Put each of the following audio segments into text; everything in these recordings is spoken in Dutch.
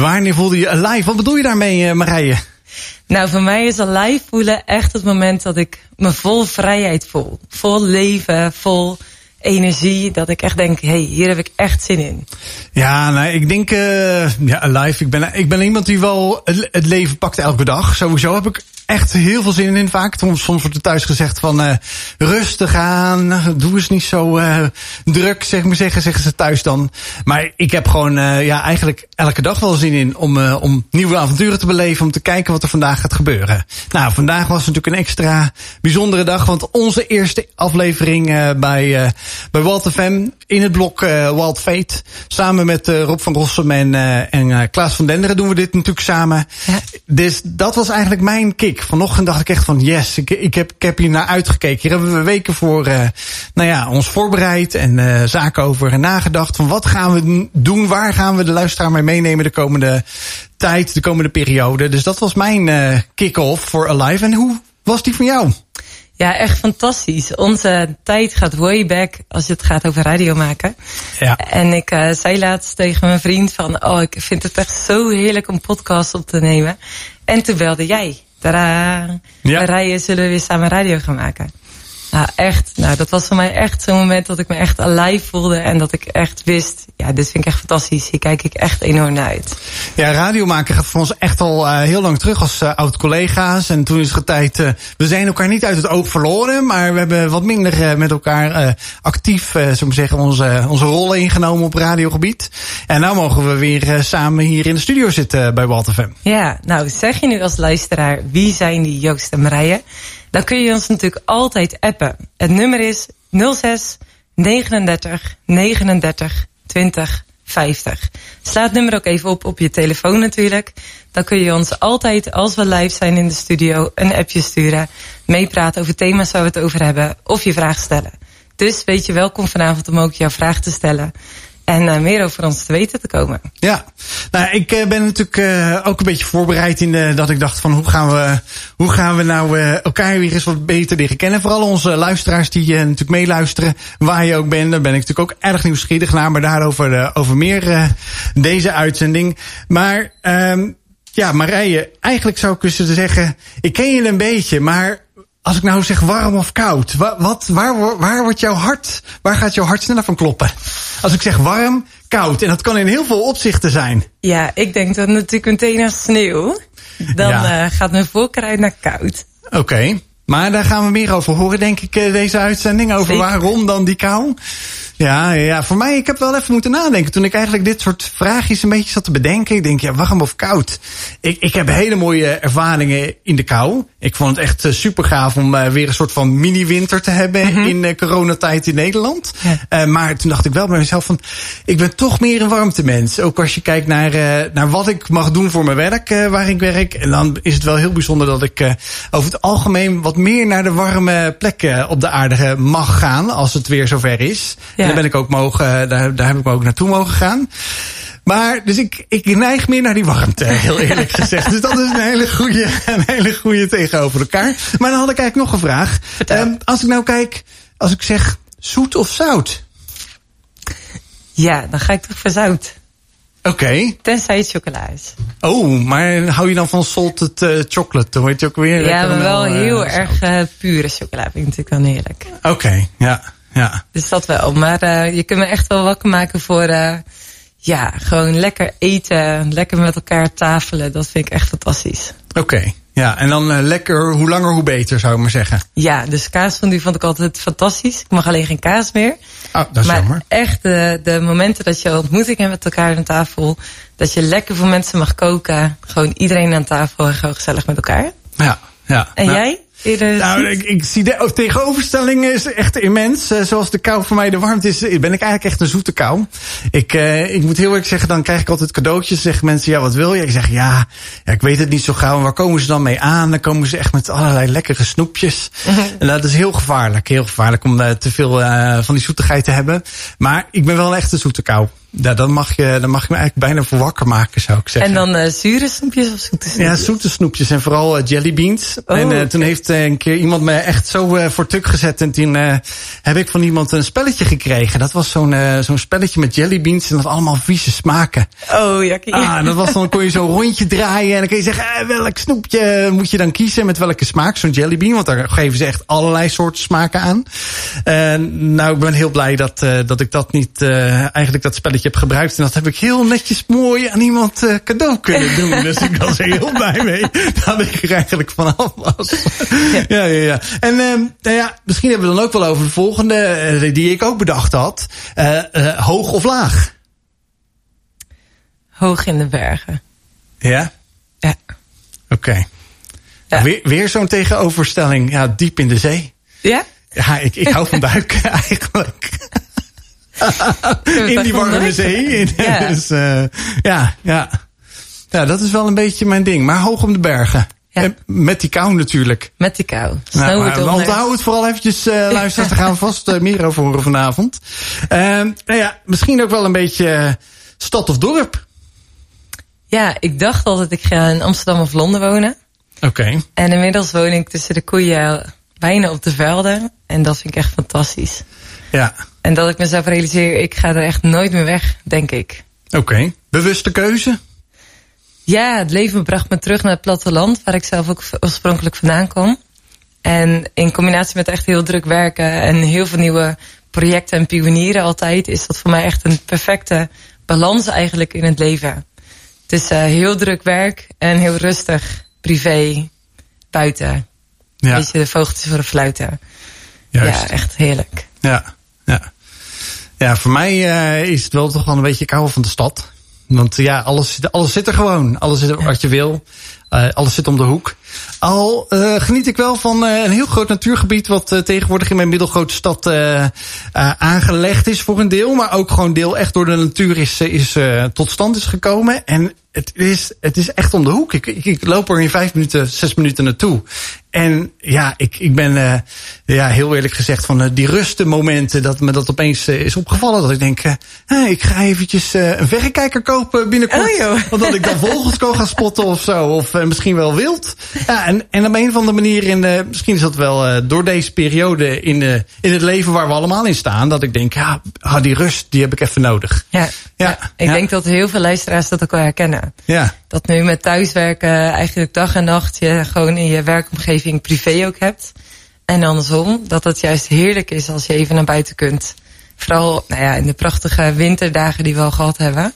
Wanneer voelde je alive? Wat bedoel je daarmee, uh, Marije? Nou, voor mij is alive voelen echt het moment dat ik me vol vrijheid voel. Vol leven, vol energie. Dat ik echt denk, hé, hey, hier heb ik echt zin in. Ja, nou, ik denk, uh, ja, alive. Ik ben, ik ben iemand die wel het leven pakt elke dag. Sowieso heb ik echt heel veel zin in vaak. Soms wordt er thuis gezegd van uh, rustig aan, doe eens niet zo uh, druk, zeg maar zeggen, zeggen ze thuis dan. Maar ik heb gewoon uh, ja, eigenlijk elke dag wel zin in om, om nieuwe avonturen te beleven, om te kijken wat er vandaag gaat gebeuren. Nou, vandaag was natuurlijk een extra bijzondere dag, want onze eerste aflevering bij, bij Walt FM in het blok Walt Fate. Samen met Rob van Rossum en, en Klaas van Denderen doen we dit natuurlijk samen. Ja. Dus dat was eigenlijk mijn kick. Vanochtend dacht ik echt van yes, ik, ik, heb, ik heb hier naar uitgekeken. Hier hebben we weken voor uh, nou ja, ons voorbereid en uh, zaken over nagedacht. Van wat gaan we doen? Waar gaan we de luisteraar mee meenemen de komende tijd, de komende periode? Dus dat was mijn uh, kick-off voor Alive. En hoe was die van jou? Ja, echt fantastisch. Onze tijd gaat way back als het gaat over radio maken. Ja. En ik uh, zei laatst tegen mijn vriend van... oh, ik vind het echt zo heerlijk om podcast op te nemen. En toen belde jij. Tadaa. Ja. Rijden zullen we weer samen radio gaan maken. Nou, echt. Nou, dat was voor mij echt zo'n moment dat ik me echt alive voelde. En dat ik echt wist, ja, dit vind ik echt fantastisch. Hier kijk ik echt enorm naar uit. Ja, radio maken gaat voor ons echt al uh, heel lang terug als uh, oud-collega's. En toen is het tijd, uh, we zijn elkaar niet uit het oog verloren. Maar we hebben wat minder met elkaar actief, uh, we zeggen, onze, onze rollen ingenomen op radiogebied. En nou mogen we weer samen hier in de studio zitten bij Walter Ja, nou zeg je nu als luisteraar, wie zijn die Joost en Marije? Dan kun je ons natuurlijk altijd appen. Het nummer is 06 39 39 20 50. Sla het nummer ook even op op je telefoon natuurlijk. Dan kun je ons altijd, als we live zijn in de studio, een appje sturen. Meepraten over thema's waar we het over hebben. Of je vraag stellen. Dus weet je welkom vanavond om ook jouw vraag te stellen en uh, meer over ons te weten te komen. Ja, nou, ik uh, ben natuurlijk uh, ook een beetje voorbereid in de, dat ik dacht van hoe gaan we, hoe gaan we nou elkaar weer eens wat beter leren kennen. Vooral onze luisteraars die natuurlijk meeluisteren, waar je ook bent. Daar ben ik natuurlijk ook erg nieuwsgierig naar, maar daarover over meer deze uitzending. Maar um, ja, Marije, eigenlijk zou ik kunnen zeggen, ik ken je een beetje, maar als ik nou zeg warm of koud, wat, wat, waar, waar wordt jouw hart, waar gaat jouw hart sneller van kloppen? Als ik zeg warm, koud. En dat kan in heel veel opzichten zijn. Ja, ik denk dan natuurlijk meteen aan sneeuw. Dan ja. uh, gaat mijn voorkeur uit naar koud. Oké. Okay. Maar daar gaan we meer over horen, denk ik, eh, deze uitzending. Over Zeker. waarom dan die kou. Ja, ja, voor mij, ik heb wel even moeten nadenken. Toen ik eigenlijk dit soort vraagjes een beetje zat te bedenken. Ik denk, ja, warm of koud? Ik, ik heb hele mooie ervaringen in de kou. Ik vond het echt eh, super gaaf om uh, weer een soort van mini-winter te hebben mm -hmm. in coronatijd in Nederland. Ja. maar toen dacht ik wel bij mezelf van, ik ben toch meer een warmtemens. Ook als je kijkt naar, naar wat ik mag doen voor mijn werk, waar ik werk. En dan is het wel heel bijzonder dat ik over het algemeen wat meer naar de warme plekken op de aarde mag gaan. Als het weer zover is. Ja. Daar ben ik ook mogen, daar, daar heb ik me ook naartoe mogen gaan. Maar, dus ik, ik neig meer naar die warmte, heel eerlijk gezegd. Dus dat is een hele goede, een hele goede tegenover elkaar. Maar dan had ik eigenlijk nog een vraag. Um, als ik nou kijk, als ik zeg zoet of zout? Ja, dan ga ik toch voor zout. Oké. Okay. Tenzij het chocola is. Oh, maar hou je dan van salted uh, chocolate? Dan weet je ook weer. Ja, maar wel heel uh, erg uh, pure chocola vind ik natuurlijk dan heerlijk. Oké, okay, ja. Ja. Dus dat wel. Maar je kunt me echt wel wakker maken voor ja, gewoon lekker eten, lekker met elkaar tafelen. Dat vind ik echt fantastisch. Oké. Okay. Ja, en dan uh, lekker, hoe langer hoe beter zou ik maar zeggen. Ja, dus kaasfondue vond ik altijd fantastisch. Ik mag alleen geen kaas meer. Oh, dat is maar jammer. echt de, de momenten dat je ontmoeting hebt met elkaar aan tafel. Dat je lekker voor mensen mag koken. Gewoon iedereen aan tafel en gewoon gezellig met elkaar. Ja, ja. En nou, jij? Nou, ik, ik, zie de tegenoverstelling is echt immens. Uh, zoals de kou voor mij de warmte is, ben ik eigenlijk echt een zoete kou. Ik, uh, ik moet heel eerlijk zeggen, dan krijg ik altijd cadeautjes. Zeggen mensen, ja, wat wil je? Ik zeg, ja, ja ik weet het niet zo gauw. En waar komen ze dan mee aan? Dan komen ze echt met allerlei lekkere snoepjes. en dat is heel gevaarlijk. Heel gevaarlijk om uh, te veel van die zoetigheid te hebben. Maar ik ben wel echt een zoete kou. Ja, dan mag, je, dan mag je me eigenlijk bijna voor wakker maken, zou ik zeggen. En dan uh, zure snoepjes of zoete snoepjes? Ja, zoete snoepjes en vooral uh, jellybeans. Oh, en uh, toen heeft een keer iemand me echt zo voor tuk gezet. En toen heb ik van iemand een spelletje gekregen. Dat was zo'n zo'n spelletje met jellybeans en dat allemaal vieze smaken. Oh, jakkie. Ah, en dat was dan kon je zo'n rondje draaien en dan kun je zeggen, eh, welk snoepje moet je dan kiezen met welke smaak? Zo'n jellybean, want daar geven ze echt allerlei soorten smaken aan. Nou, ik ben heel blij dat, dat ik dat niet, eigenlijk dat spelletje heb gebruikt. En dat heb ik heel netjes mooi aan iemand uh, cadeau kunnen doen. dus ik was er heel blij mee dat ik er eigenlijk vanaf was. ja, ja, ja. ja. En nou ja, misschien hebben we dan ook wel over de volgende, die ik ook bedacht had. hoog of laag? Hoog in de bergen. Ja? Ja. Oké. Okay. Ja. Weer, weer zo'n tegenoverstelling. Ja, diep in de zee. Ja? Ja, ik, ik hou van duiken eigenlijk. In die warme zee. Ja. Dus, uh, ja, ja. Ja, dat is wel een beetje mijn ding. Maar hoog om de bergen. Ja. Met die kou natuurlijk. Met die kou. Nou, maar eronder. onthoud het vooral eventjes, uh, luisteren. Daar gaan we vast uh, meer over horen vanavond. Uh, nou ja, misschien ook wel een beetje stad of dorp. Ja, ik dacht altijd ik ga in Amsterdam of Londen wonen. Oké. Okay. En inmiddels woon ik tussen de koeien bijna op de velden. En dat vind ik echt fantastisch. Ja. En dat ik mezelf realiseer, ik ga er echt nooit meer weg, denk ik. Oké. Okay. Bewuste keuze? Ja, het leven bracht me terug naar het platteland, waar ik zelf ook oorspronkelijk vandaan kom. En in combinatie met echt heel druk werken en heel veel nieuwe projecten en pionieren altijd, is dat voor mij echt een perfecte balans eigenlijk in het leven. Het is uh, heel druk werk en heel rustig privé buiten. Ja. Weet je, de vogeltjes voor de fluiten. Juist. Ja, echt heerlijk. Ja, ja. Ja, voor mij uh, is het wel toch wel een beetje kou van de stad. Want ja, alles, alles zit er gewoon. Alles zit er wat je wil. Uh, alles zit om de hoek. Al uh, geniet ik wel van uh, een heel groot natuurgebied... wat tegenwoordig in mijn middelgrote stad aangelegd is voor een deel. Maar ook gewoon deel echt door de natuur is, is tot stand is gekomen. En het is, het is echt om de hoek. Ik, ik, ik loop er in vijf minuten, zes minuten naartoe. En ja, ik, ik ben ja, heel eerlijk gezegd van die rustemomenten dat me dat opeens is opgevallen. Dat ik denk, hey, ik ga eventjes een verrekijker kopen binnenkort. Oh. Want ik dan vogels kan gaan spotten of zo. Of misschien wel wild. Ja, en, en op een of andere manier, in, misschien is dat wel door deze periode in, in het leven waar we allemaal in staan. Dat ik denk, ja, ah, die rust, die heb ik even nodig. Ja, Ja, ja. ik ja. denk dat heel veel luisteraars dat ook wel herkennen. Ja, Dat nu met thuiswerken eigenlijk dag en nacht je gewoon in je werkomgeving privé ook hebt. En andersom, dat het juist heerlijk is als je even naar buiten kunt. Vooral nou ja, in de prachtige winterdagen die we al gehad hebben.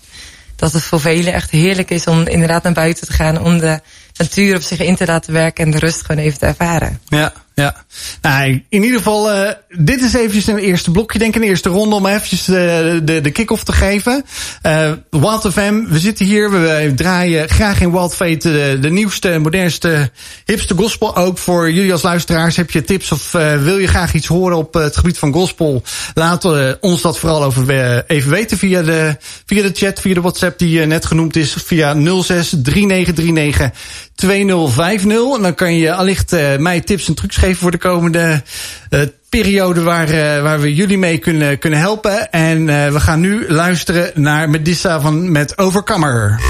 Dat het voor velen echt heerlijk is om inderdaad naar buiten te gaan. Om de natuur op zich in te laten werken en de rust gewoon even te ervaren. ja, ja. Nou, in ieder geval, uh, dit is eventjes een eerste blokje, denk ik, een eerste ronde om eventjes uh, de, de kick-off te geven. Uh, Wild FM, we zitten hier, we, draaien graag in Wild Fate de, de nieuwste, modernste, hipste gospel. Ook voor jullie als luisteraars, heb je tips of wil je graag iets horen op het gebied van gospel? Laat ons dat vooral over even weten via de, via de chat, via de WhatsApp die net genoemd is, via 06 3939 2050. En dan kan je allicht uh, mij tips en trucs geven voor de komende uh, periode waar, uh, waar we jullie mee kunnen, kunnen helpen. En we gaan nu luisteren naar Medissa van met Overcomer.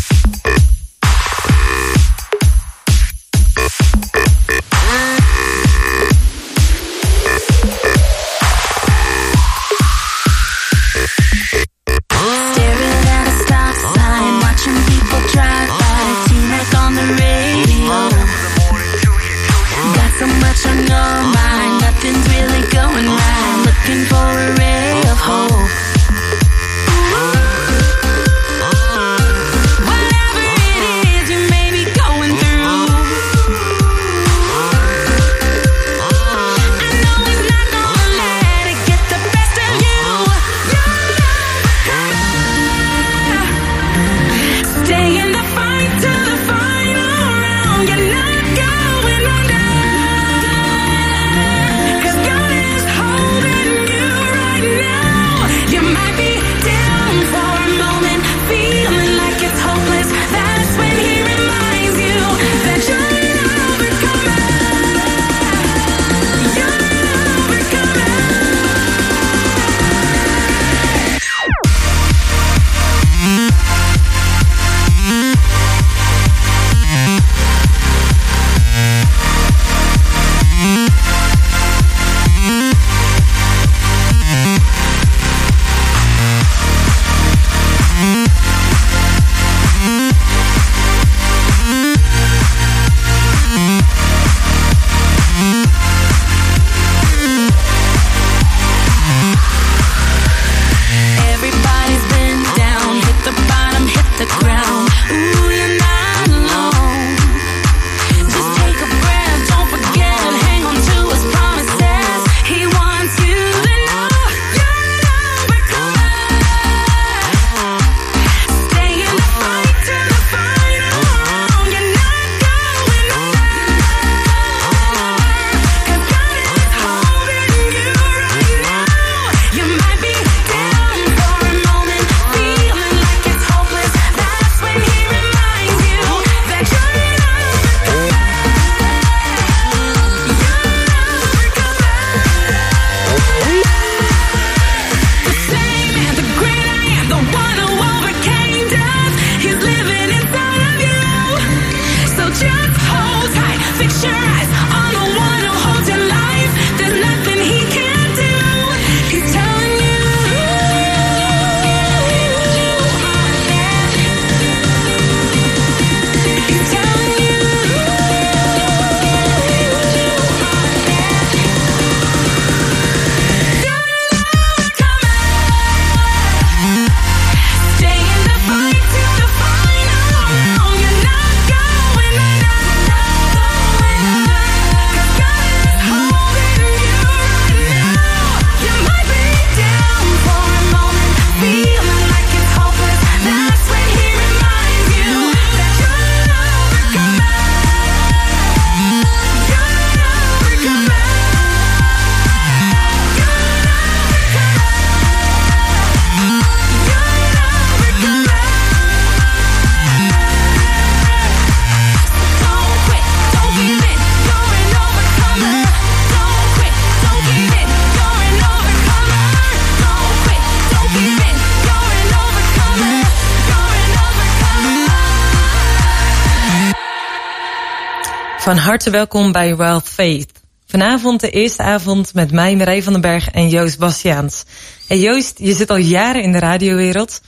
Van harte welkom bij Wild Faith. Vanavond de eerste avond met mij, Marij van den Berg en Joost Bastiaans. Hey Joost, je zit al jaren in de radiowereld.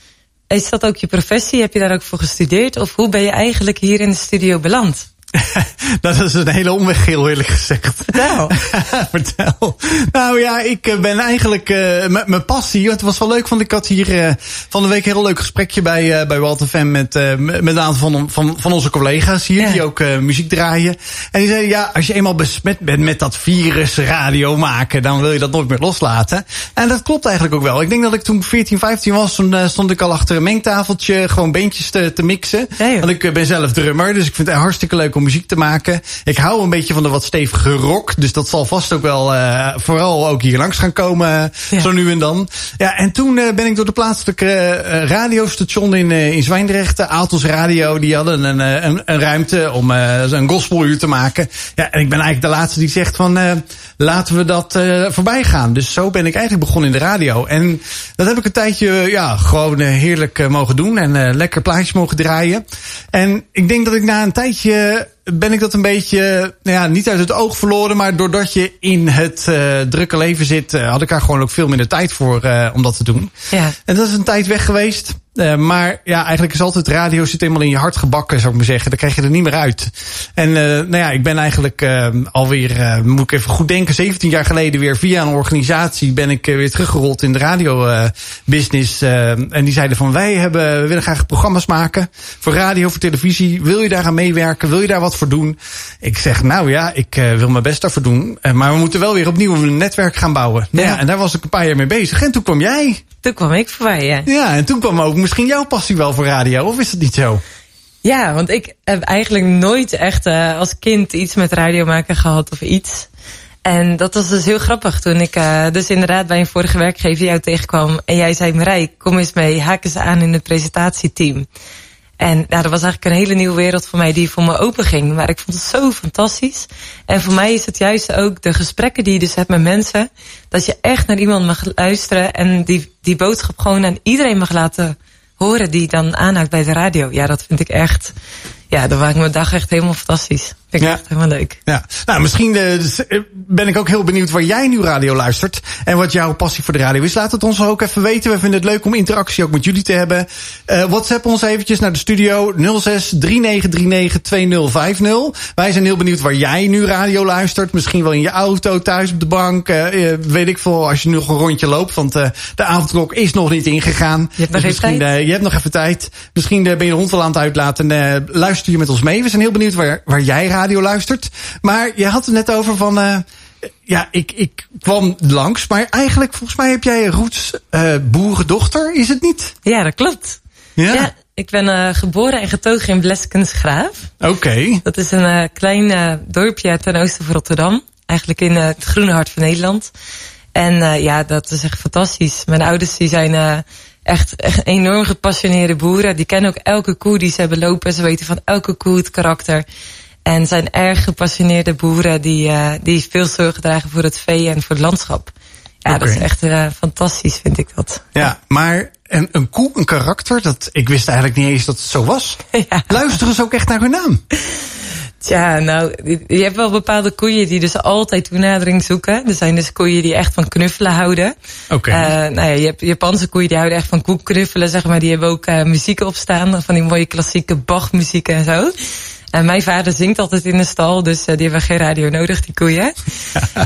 Is dat ook je professie? Heb je daar ook voor gestudeerd? Of hoe ben je eigenlijk hier in de studio beland? dat is een hele omweg, heel eerlijk gezegd. Vertel. Vertel. Nou ja, ik eh, ben eigenlijk uh, met mijn passie. Het was wel leuk, want ik had hier uh, van de week een heel leuk gesprekje bij, uh, bij Walter Fem met, met een aantal van, van, van onze collega's hier, ja. die ook muziek draaien. En die zeiden, ja, als je eenmaal besmet bent met dat virus radio maken, dan wil je dat nooit meer loslaten. En dat klopt eigenlijk ook wel. Ik denk dat ik toen 14, 15 was, toen stond ik al achter een mengtafeltje gewoon beentjes te, te mixen. Ja, want ik ben zelf drummer, dus ik vind het hartstikke leuk om muziek te maken. Ik hou een beetje van de wat stevige rock. Dus dat zal vast ook wel uh, vooral ook hier langs gaan komen. Ja. Zo nu en dan. Ja, en toen uh, ben ik door de plaatselijke uh, radiostation in, in Zwijndrecht, Aaltos Radio, die hadden een, een, een ruimte om een gospeluur te maken. Ja, en ik ben eigenlijk de laatste die zegt van laten we dat voorbij gaan. Dus zo ben ik eigenlijk begonnen in de radio. En dat heb ik een tijdje ja, gewoon heerlijk mogen doen en lekker plaatjes mogen draaien. En ik denk dat ik na een tijdje ben ik dat een beetje, nou ja, niet uit het oog verloren. Maar doordat je in het uh, drukke leven zit, uh, had ik daar gewoon ook veel minder tijd voor uh, om dat te doen. Ja. En dat is een tijd weg geweest. Uh, maar ja, eigenlijk is altijd radio zit helemaal in je hart gebakken, zou ik maar zeggen. Dan krijg je er niet meer uit. En uh, nou ja, ik ben eigenlijk uh, alweer, moet ik even goed denken, 17 jaar geleden weer via een organisatie ben ik weer teruggerold in de radio business. en die zeiden van wij hebben, we willen graag programma's maken voor radio, voor televisie. Wil je daar aan meewerken? Wil je daar wat voor doen? Ik zeg nou ja, ik wil mijn best daarvoor doen. maar we moeten wel weer opnieuw een netwerk gaan bouwen. Ja. ja. en daar was ik een paar jaar mee bezig. En toen kwam jij. Toen kwam ik voorbij, ja. Ja, en toen kwam ook misschien jouw passie wel voor radio, of is het niet zo? Ja, want ik heb eigenlijk nooit echt uh, als kind iets met radio maken gehad of iets. En dat was dus heel grappig toen ik uh, dus inderdaad bij een vorige werkgever jou tegenkwam. En jij zei, Marij, kom eens mee, haak eens aan in het presentatieteam. En nou, dat was eigenlijk een hele nieuwe wereld voor mij die voor me open ging. Maar ik vond het zo fantastisch. En voor mij is het juist ook de gesprekken die je dus hebt met mensen. Dat je echt naar iemand mag luisteren en die, die boodschap gewoon aan iedereen mag laten horen die dan aanhaakt bij de radio. Ja, dat vind ik echt, ja, dan maakt mijn dag echt helemaal fantastisch. Vind ik Ja. echt helemaal leuk. Ja, nou misschien uh, ben ik ook heel benieuwd waar jij nu radio luistert. En wat jouw passie voor de radio is. Laat het ons ook even weten. We vinden het leuk om interactie ook met jullie te hebben. Uh, WhatsApp ons eventjes naar de studio 06 3939 2050. Wij zijn heel benieuwd waar jij nu radio luistert. Misschien wel in je auto, thuis op de bank. Uh, weet ik veel, als je nu nog een rondje loopt. Want de avondklok is nog niet ingegaan. Je hebt nog dus even misschien, tijd. je hebt nog even tijd. Misschien ben je de hond wel aan het uitlaten. En luister je met ons mee. We zijn heel benieuwd waar, waar jij radio luistert. Maar je had het net over van... Uh, ja, ik, ik kwam langs. Maar eigenlijk, volgens mij heb jij een roots uh, boerendochter. Is het niet? Ja, dat klopt. Ja. Ja, ik ben uh, geboren en getogen in Bleskensgraaf. Oké. Okay. Dat is een klein dorpje ten oosten van Rotterdam. Eigenlijk in het groene hart van Nederland. En ja, dat is echt fantastisch. Mijn ouders die zijn echt, echt enorm gepassioneerde boeren. Die kennen ook elke koe die ze hebben lopen. Ze weten van elke koe het karakter. En zijn erg gepassioneerde boeren die, uh, die veel zorg dragen voor het vee en voor het landschap. Ja, dat is echt uh, fantastisch, vind ik dat. Ja, maar en een koe, een karakter, dat, ik wist eigenlijk niet eens dat het zo was. Ja. Luisteren ze ook echt naar hun naam? Tja, nou, je hebt wel bepaalde koeien die dus altijd toenadering zoeken. Er zijn dus koeien die echt van knuffelen houden. Oké. Uh, nou ja, je hebt Japanse koeien die houden echt van koekknuffelen, zeg maar. Die hebben ook uh, muziek opstaan, van die mooie klassieke Bach-muziek en zo. En mijn vader zingt altijd in de stal, dus uh, die hebben geen radio nodig, die koeien.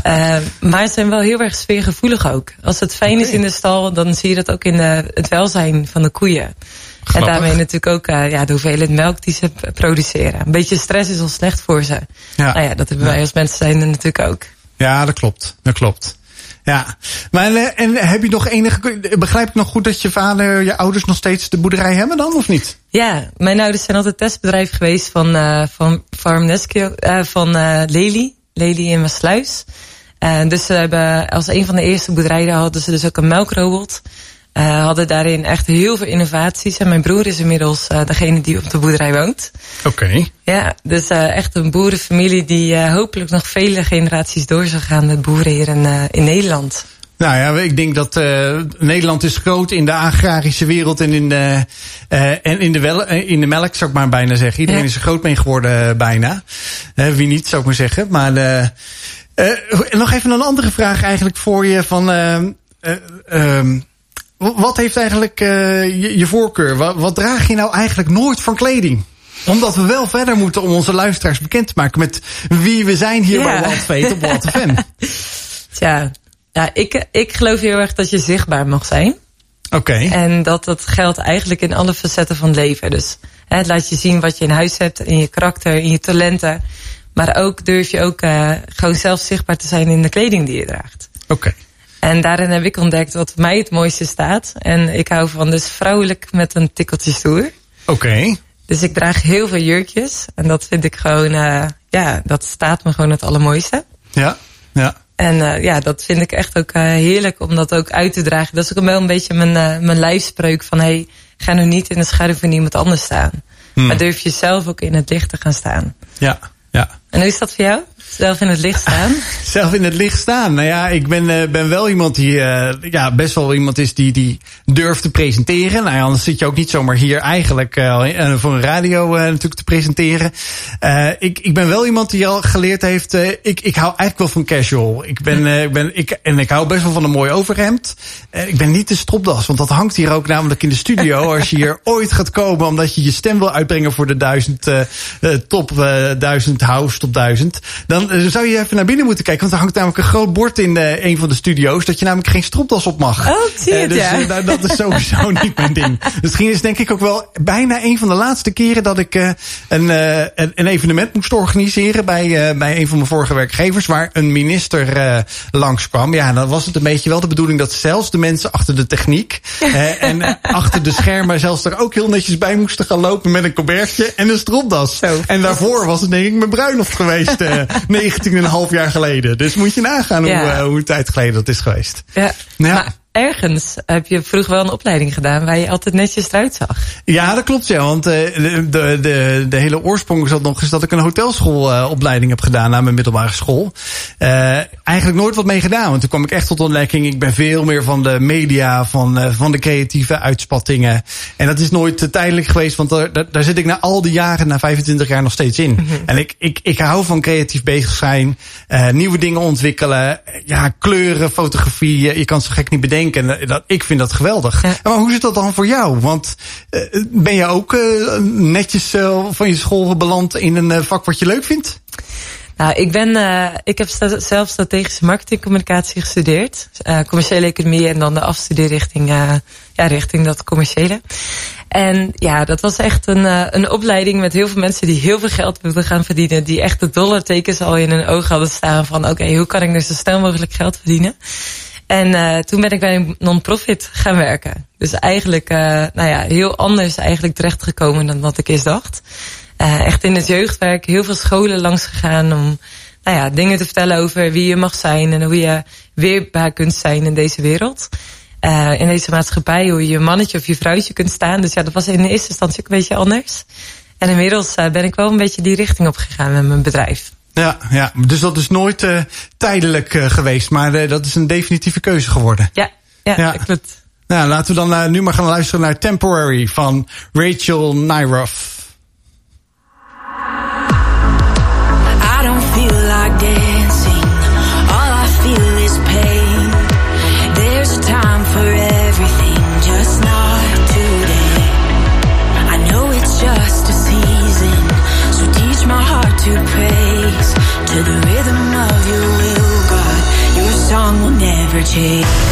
uh, maar ze zijn wel heel erg sfeergevoelig ook. Als het fijn is in de stal, dan zie je dat ook in de, het welzijn van de koeien. Grappig. En daarmee natuurlijk ook uh, ja, de hoeveelheid melk die ze produceren. Een beetje stress is al slecht voor ze. Ja. Nou ja, dat hebben wij als mensen zijn natuurlijk ook. Ja, dat klopt. Dat klopt. Ja, maar eh, en heb je nog enige. Begrijp ik nog goed dat je vader, je ouders nog steeds de boerderij hebben dan, of niet? Ja, mijn ouders zijn altijd testbedrijf geweest van, uh, van Farm Nesquio, uh, van uh, Lely, Lely in Maasluis. Dus ze hebben als een van de eerste boerderijen hadden ze dus ook een melkrobot. Uh, hadden daarin echt heel veel innovaties. En mijn broer is inmiddels uh, degene die op de boerderij woont. Oké. Okay. Ja, dus uh, echt een boerenfamilie die hopelijk nog vele generaties door zal gaan met boeren hier in, in Nederland. Nou ja, ik denk dat uh, Nederland is groot in de agrarische wereld en in de, uh, en in de, wel, in de melk, zou ik maar bijna zeggen. Iedereen ja. is er groot mee geworden, bijna. wie niet, zou ik maar zeggen. Maar nog even een andere vraag eigenlijk voor je. Van, ehm, wat heeft eigenlijk je, je, voorkeur? Wat, wat draag je nou eigenlijk nooit van kleding? Omdat we wel verder moeten om onze luisteraars bekend te maken met wie we zijn hier ja. bij Wild op. Tja, ja, ik, ik geloof heel erg dat je zichtbaar mag zijn. Oké. Okay. En dat dat geldt eigenlijk in alle facetten van het leven. Dus hè, het laat je zien wat je in huis hebt, in je karakter, in je talenten. Maar ook durf je ook uh, gewoon zelf zichtbaar te zijn in de kleding die je draagt. Oké. Okay. En daarin heb ik ontdekt wat mij het mooiste staat. En ik hou van dus vrouwelijk met een tikkeltje stoer. Oké. Okay. Dus ik draag heel veel jurkjes. En dat vind ik gewoon, uh, ja, dat staat me gewoon het allermooiste. Ja, ja. En uh, ja, dat vind ik echt ook uh, heerlijk om dat ook uit te dragen. Dat is ook wel een beetje mijn, mijn lijfspreuk van... hey, ga nu niet in de schaduw van iemand anders staan. Hmm. Maar durf je zelf ook in het licht te gaan staan. Ja, ja. En hoe is dat voor jou? Zelf in het licht staan? Zelf in het licht staan. Nou ja, ik ben, uh, ben wel iemand die uh, ja, best wel iemand is die, die durft te presenteren. Nou ja, anders zit je ook niet zomaar hier eigenlijk uh, voor een radio natuurlijk te presenteren. ik, ik ben wel iemand die al geleerd heeft, ik, ik hou eigenlijk wel van casual. Ik ben, ik ben, ik, en ik hou best wel van een mooi overhemd. ik ben niet de stropdas, want dat hangt hier ook namelijk in de studio. Als je hier ooit gaat komen omdat je je stem wil uitbrengen voor de duizend top duizend house top duizend. Dan dan zou je even naar binnen moeten kijken. Want er hangt namelijk een groot bord in uh, een van de studio's. Dat je namelijk geen stropdas op mag. Oh, zie je uh, dus, ja. Uh, dat is sowieso niet mijn ding. Misschien is denk ik ook wel bijna een van de laatste keren dat ik een, een, een, evenement moest organiseren. Bij, bij een van mijn vorige werkgevers. Waar een minister langskwam. Ja, dan was het een beetje wel de bedoeling dat zelfs de mensen achter de techniek. en achter de schermen zelfs er ook heel netjes bij moesten gaan lopen. Met een colbertje en een stropdas. Zo. En daarvoor was het denk ik mijn bruiloft geweest. 19,5 jaar geleden. Dus moet je nagaan hoe, uh, hoe tijd geleden dat is geweest. Ja, ja. Maar ergens heb je vroeger wel een opleiding gedaan waar je altijd netjes eruit zag. Ja, dat klopt ja. Want uh, de, de, de, hele oorsprong zat nog eens dat ik een hotelschoolopleiding heb gedaan na mijn middelbare school. Uh, eigenlijk nooit wat mee gedaan. Want toen kwam ik echt tot ontdekking. Ik ben veel meer van de media, van, uh, van de creatieve uitspattingen. En dat is nooit tijdelijk geweest. Want daar, daar, zit ik na al die jaren, na 25 jaar nog steeds in. Mm -hmm. En ik, ik, ik hou van creatief bezig zijn. nieuwe dingen ontwikkelen. Ja, kleuren, fotografie. Je kan zo gek niet bedenken denken. Dat, ik vind dat geweldig. Ja. Maar hoe zit dat dan voor jou? Want uh, ben je ook uh, netjes uh, van je school beland in een vak wat je leuk vindt? Nou, ik ben, ik heb sta zelf strategische marketingcommunicatie gestudeerd. Commerciële economie en dan de afstudeerrichting, ja, richting dat commerciële. En ja, dat was echt een, een opleiding met heel veel mensen die heel veel geld wilden gaan verdienen. Die echt de dollartekens al in hun ogen hadden staan van oké, okay, hoe kan ik dus zo snel mogelijk geld verdienen? En uh, toen ben ik bij een non-profit gaan werken. Dus eigenlijk, uh, nou ja, heel anders eigenlijk terechtgekomen dan wat ik eerst dacht. Uh, echt in het jeugdwerk heel veel scholen langs gegaan om nou ja, dingen te vertellen over wie je mag zijn en hoe je weerbaar kunt zijn in deze wereld. In deze maatschappij, hoe je mannetje of je vrouwtje kunt staan. Dus ja, dat was in de eerste instantie ook een beetje anders. En inmiddels ben ik wel een beetje die richting op gegaan met mijn bedrijf. Ja, ja, dus dat is nooit uh, tijdelijk uh, geweest, maar uh, dat is een definitieve keuze geworden. Ja, ja, ja. klopt. Nou, laten we dan nu maar gaan luisteren naar Temporary van Rachel Nyroff. I don't feel like energy.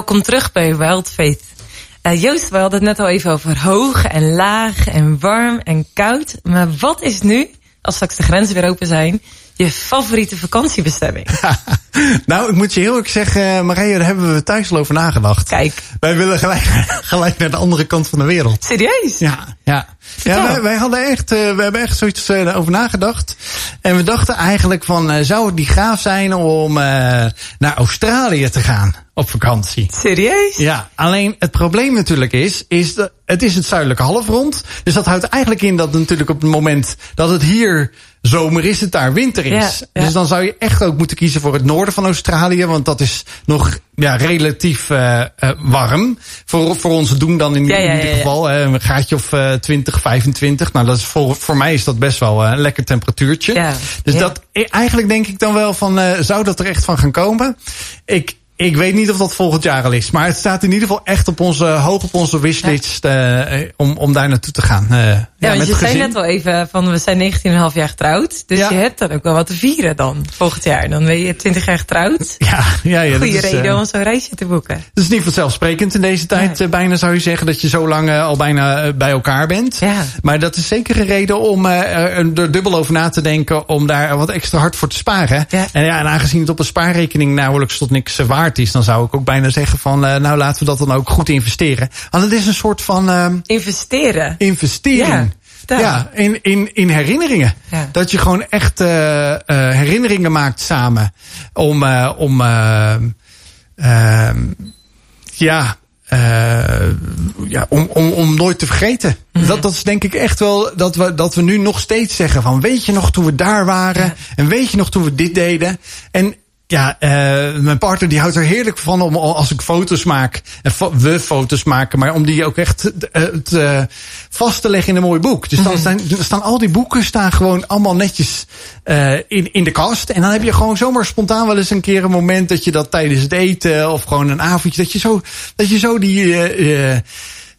Welkom terug bij Wild Faith. Uh, Joost, we hadden het net al even over hoog en laag en warm en koud. Maar wat is nu, als straks de grenzen weer open zijn, je favoriete vakantiebestemming? nou, ik moet je heel erg zeggen, Marije, daar hebben we thuis al over nagedacht. Kijk. Wij willen gelijk, gelijk naar de andere kant van de wereld. Serieus? Ja, ja. Ja, wij, wij hadden echt, uh, we hebben echt zoiets uh, over nagedacht. En we dachten eigenlijk van, uh, zou het niet gaaf zijn om naar Australië te gaan op vakantie? Serieus? Ja, alleen het probleem natuurlijk is, is dat het is het zuidelijke halfrond. Dus dat houdt eigenlijk in dat natuurlijk op het moment dat het hier zomer is, het daar winter is. Ja, ja. Dus dan zou je echt ook moeten kiezen voor het noorden van Australië, want dat is nog ja, relatief uh, uh, warm. Voor, voor ons doen dan in, Ja, ja, in ieder geval uh, een gaatje of 20, 25. Nou, dat is voor, voor mij is dat best wel uh, een lekker temperatuurtje. Ja, Dus ja. dat, eigenlijk denk ik dan wel van, uh, zou dat er echt van gaan komen? Ik, ik weet niet of dat volgend jaar al is. Maar het staat in ieder geval echt op onze, hoog op onze wishlist uh, om, om daar naartoe te gaan. Uh, Ja, ja, want je zei net al even van we zijn 19,5 jaar getrouwd. Dus Ja. je hebt dan ook wel wat te vieren dan volgend jaar. Dan ben je 20 jaar getrouwd. Ja, ja, ja, Goede eh, reden om zo'n reisje te boeken. Het is niet vanzelfsprekend in deze tijd, eh, bijna zou je zeggen, dat je zo lang eh, al bijna eh, bij elkaar bent. Ja. Maar dat is zeker een reden om eh, er dubbel over na te denken om daar wat extra hard voor te sparen. Ja. En ja, en aangezien het op een spaarrekening nauwelijks tot niks eh, waard is, dan zou ik ook bijna zeggen van, eh, nou laten we dat dan ook goed investeren. Want het is een soort van eh, Investeren. investering. Ja, in, in, in herinneringen. Ja. Dat je gewoon echt eh, eh, herinneringen maakt samen. Om, om eh, ehm, ja, ja om, om, om nooit te vergeten. Mhm. Dat, dat is denk ik echt wel dat we, dat we nu nog steeds zeggen van weet je nog toen we daar waren? Ja. En weet je nog toen we dit deden? En ja, eh, mijn partner die houdt er heerlijk van om als ik foto's maak, en fo- we foto's maken, maar om die ook echt eh, te, vast te leggen in een mooi boek. Dus dan staan, dan staan al die boeken staan gewoon allemaal netjes eh, in, in de kast. En dan heb je gewoon zomaar spontaan wel eens een keer een moment dat je dat tijdens het eten of gewoon een avondje, dat je zo, dat je zo die.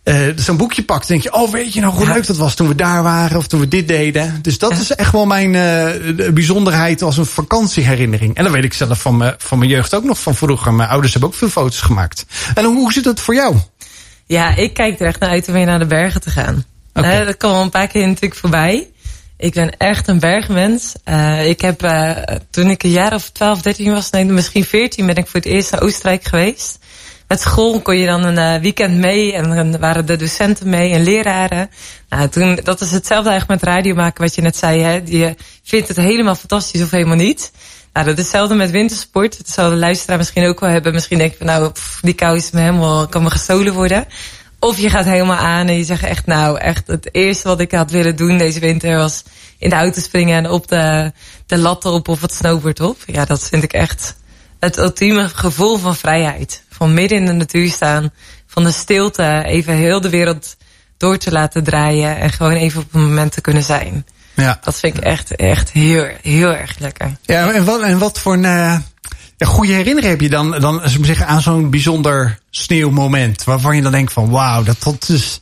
Eh, zo'n boekje pakt, denk je, oh weet je nog hoe Ja. leuk dat was toen we daar waren of toen we dit deden. Dus dat Ja. is echt wel mijn eh, de bijzonderheid als een vakantieherinnering. En dat weet ik zelf van, mijn van mijn jeugd ook nog van vroeger. Mijn ouders hebben ook veel foto's gemaakt. En hoe, zit het voor jou? Ja, ik kijk er echt naar uit om weer naar de bergen te gaan. Eh, dat kwam al een paar keer natuurlijk voorbij. Ik ben echt een bergmens. Eh, ik heb toen ik een jaar of 12, 13 was, nee, misschien 14, ben ik voor het eerst naar Oostenrijk geweest. Met school kon je dan een eh, weekend mee en dan waren de docenten mee en leraren. Nou, toen, dat is hetzelfde eigenlijk met radio maken wat je net zei. Hè? Je vindt het helemaal fantastisch of helemaal niet. Nou, dat is hetzelfde met wintersport. Dat zal de luisteraar misschien ook wel hebben. Misschien denk je van nou, die kou is me helemaal, kan me gestolen worden. Of je gaat helemaal aan en je zegt echt nou, echt het eerste wat ik had willen doen deze winter was in de auto springen en op de, de lat op of het snowboard op. Ja, dat vind ik echt het ultieme gevoel van vrijheid. Van midden in de natuur staan, van de stilte, even heel de wereld door te laten draaien en gewoon even op een moment te kunnen zijn. Ja. Dat vind ik echt, echt heel, heel erg lekker. Ja, en wat, en wat voor een eh, ja, goede herinnering heb je dan, dan zeggen, aan zo'n bijzonder sneeuwmoment? Waarvan je dan denkt van wauw, dat, dat is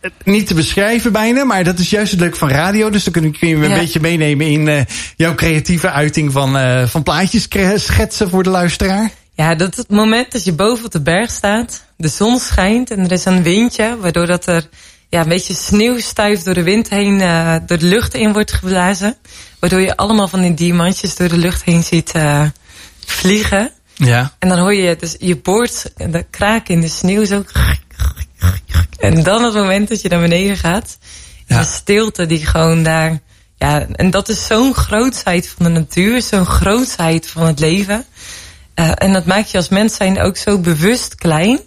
eh, niet te beschrijven bijna, maar dat is juist het leuke van radio. Dus dan kun je, me een Ja. beetje meenemen in eh, jouw creatieve uiting van, van plaatjes schetsen voor de luisteraar. Ja, dat het moment dat je boven op de berg staat, de zon schijnt en er is een windje, waardoor dat er ja, een beetje sneeuwstuif door de wind heen, eh, door de lucht in wordt geblazen. Waardoor je allemaal van die diamantjes door de lucht heen ziet eh, vliegen. Ja. En dan hoor je dus je boord, de kraak in de sneeuw zo. En dan het moment dat je naar beneden gaat. En Ja. de stilte die gewoon daar. Ja, en dat is zo'n grootsheid van de natuur, zo'n grootsheid van het leven. Eh, en dat maakt je als mens zijn ook zo bewust klein.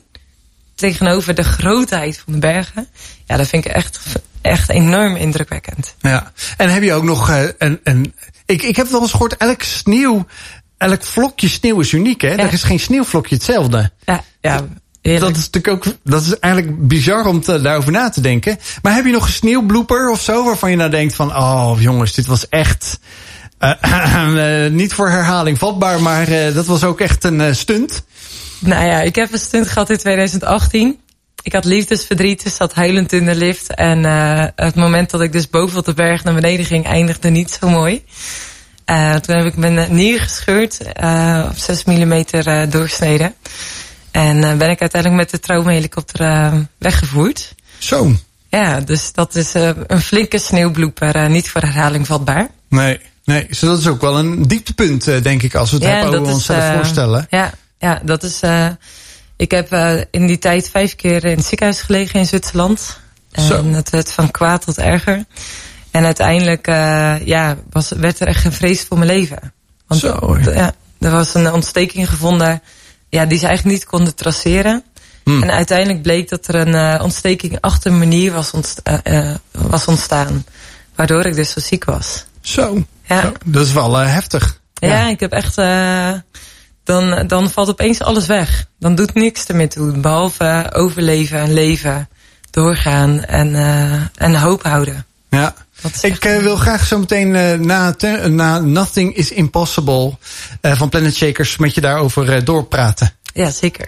Tegenover de grootheid van de bergen. Ja, dat vind ik echt, echt enorm indrukwekkend. Ja. En heb je ook nog eh, een, een ik, ik heb wel eens gehoord, elk sneeuw, elk vlokje sneeuw is uniek, hè? Er is geen sneeuwvlokje hetzelfde. Ja, ja. heerlijk. Dat is natuurlijk ook, dat is eigenlijk bizar om te, daarover na te denken. Maar heb je nog een sneeuwblooper of zo waarvan je nou denkt van, oh jongens, dit was echt eh, eh, niet voor herhaling vatbaar, maar eh, dat was ook echt een eh, stunt. Nou ja, ik heb een stunt gehad in 2018. Ik had liefdesverdriet, dus zat huilend in de lift. En het moment dat ik dus boven op de berg naar beneden ging, eindigde niet zo mooi. Toen heb ik mijn nier gescheurd, op 6 mm doorsneden. En eh, ben ik uiteindelijk met de traumahelikopter eh, weggevoerd. Zo. Ja, dus dat is eh, een flinke sneeuwblooper. eh, niet voor herhaling vatbaar. Nee, nee. Dus dat is ook wel een dieptepunt, eh, denk ik, als we het hebben over onszelf eh, voorstellen. Ja, ja, dat is. eh, ik heb in die tijd vijf keer in het ziekenhuis gelegen in Zwitserland. Zo. En het werd van kwaad tot erger. En uiteindelijk ja, was, werd er echt een vrees voor mijn leven. Want Zo. ja, er was een ontsteking gevonden ja, die ze eigenlijk niet konden traceren. Hmm. En uiteindelijk bleek dat er een eh, ontsteking achter mijn nier was, was ontstaan. Waardoor ik dus zo ziek was. Zo. Ja. Zo. Dat is wel eh, heftig. Ja, ik heb echt. eh, dan, dan valt opeens alles weg. Dan doet niks ermee toe. Behalve overleven en leven. Doorgaan en, eh, en hoop houden. Ja. Ik wil graag zo meteen na, na Nothing is Impossible van Planet Shakers met je daarover doorpraten. Ja, zeker.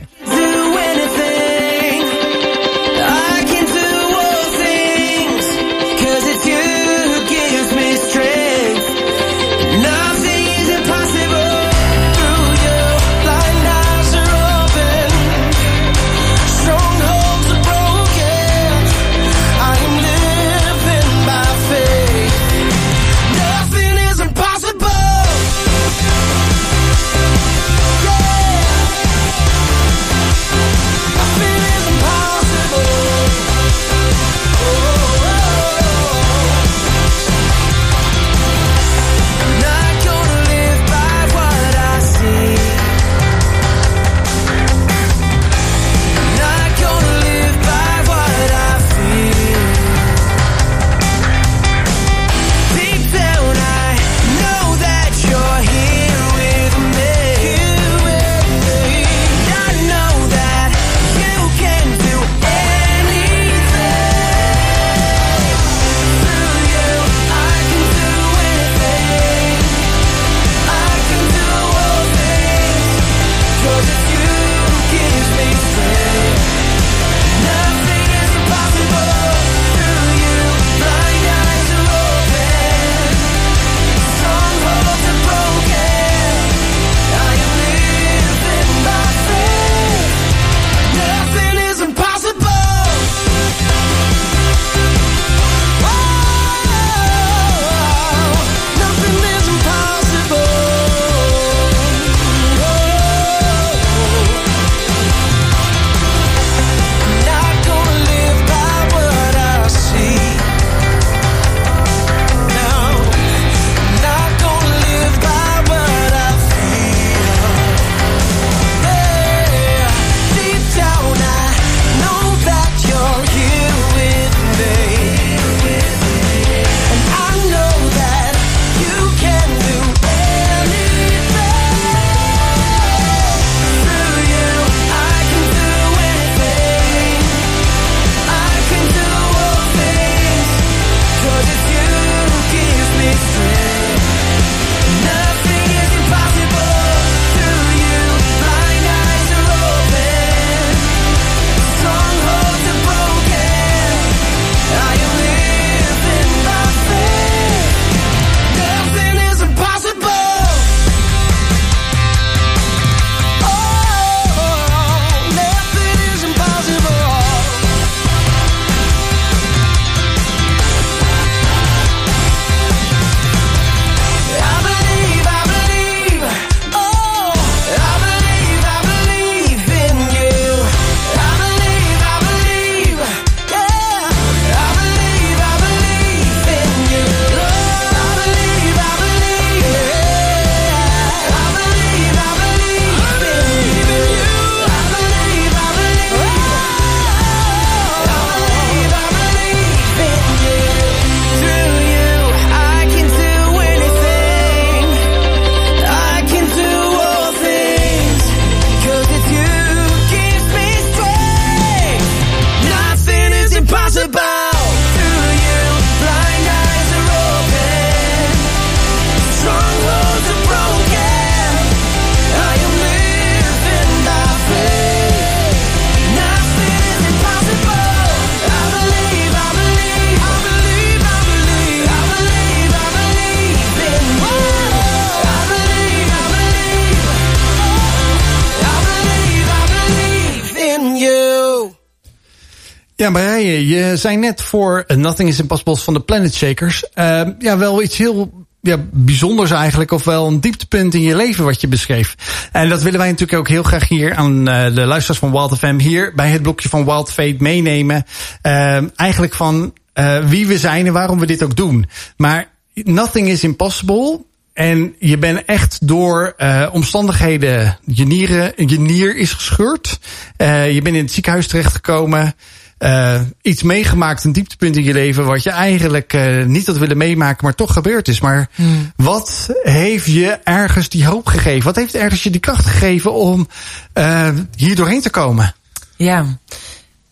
Je zei net voor eh, Nothing is Impossible van de Planet Shakers. eh, ja, wel iets heel ja, bijzonders eigenlijk. Of wel een dieptepunt in je leven wat je beschreef. En dat willen wij natuurlijk ook heel graag hier aan eh, de luisteraars van Wild FM hier bij het blokje van Wild Fate meenemen. Eh, eigenlijk van eh, wie we zijn en waarom we dit ook doen. Maar Nothing is Impossible. En je bent echt door omstandigheden, je, nieren, je nier is gescheurd. Je bent in het ziekenhuis terechtgekomen. Uh, iets meegemaakt, een dieptepunt in je leven, wat je eigenlijk uh, niet had willen meemaken, maar toch gebeurd is. Maar hmm. wat heeft je ergens die hoop gegeven? Wat heeft ergens je die kracht gegeven om uh, hier doorheen te komen? Ja,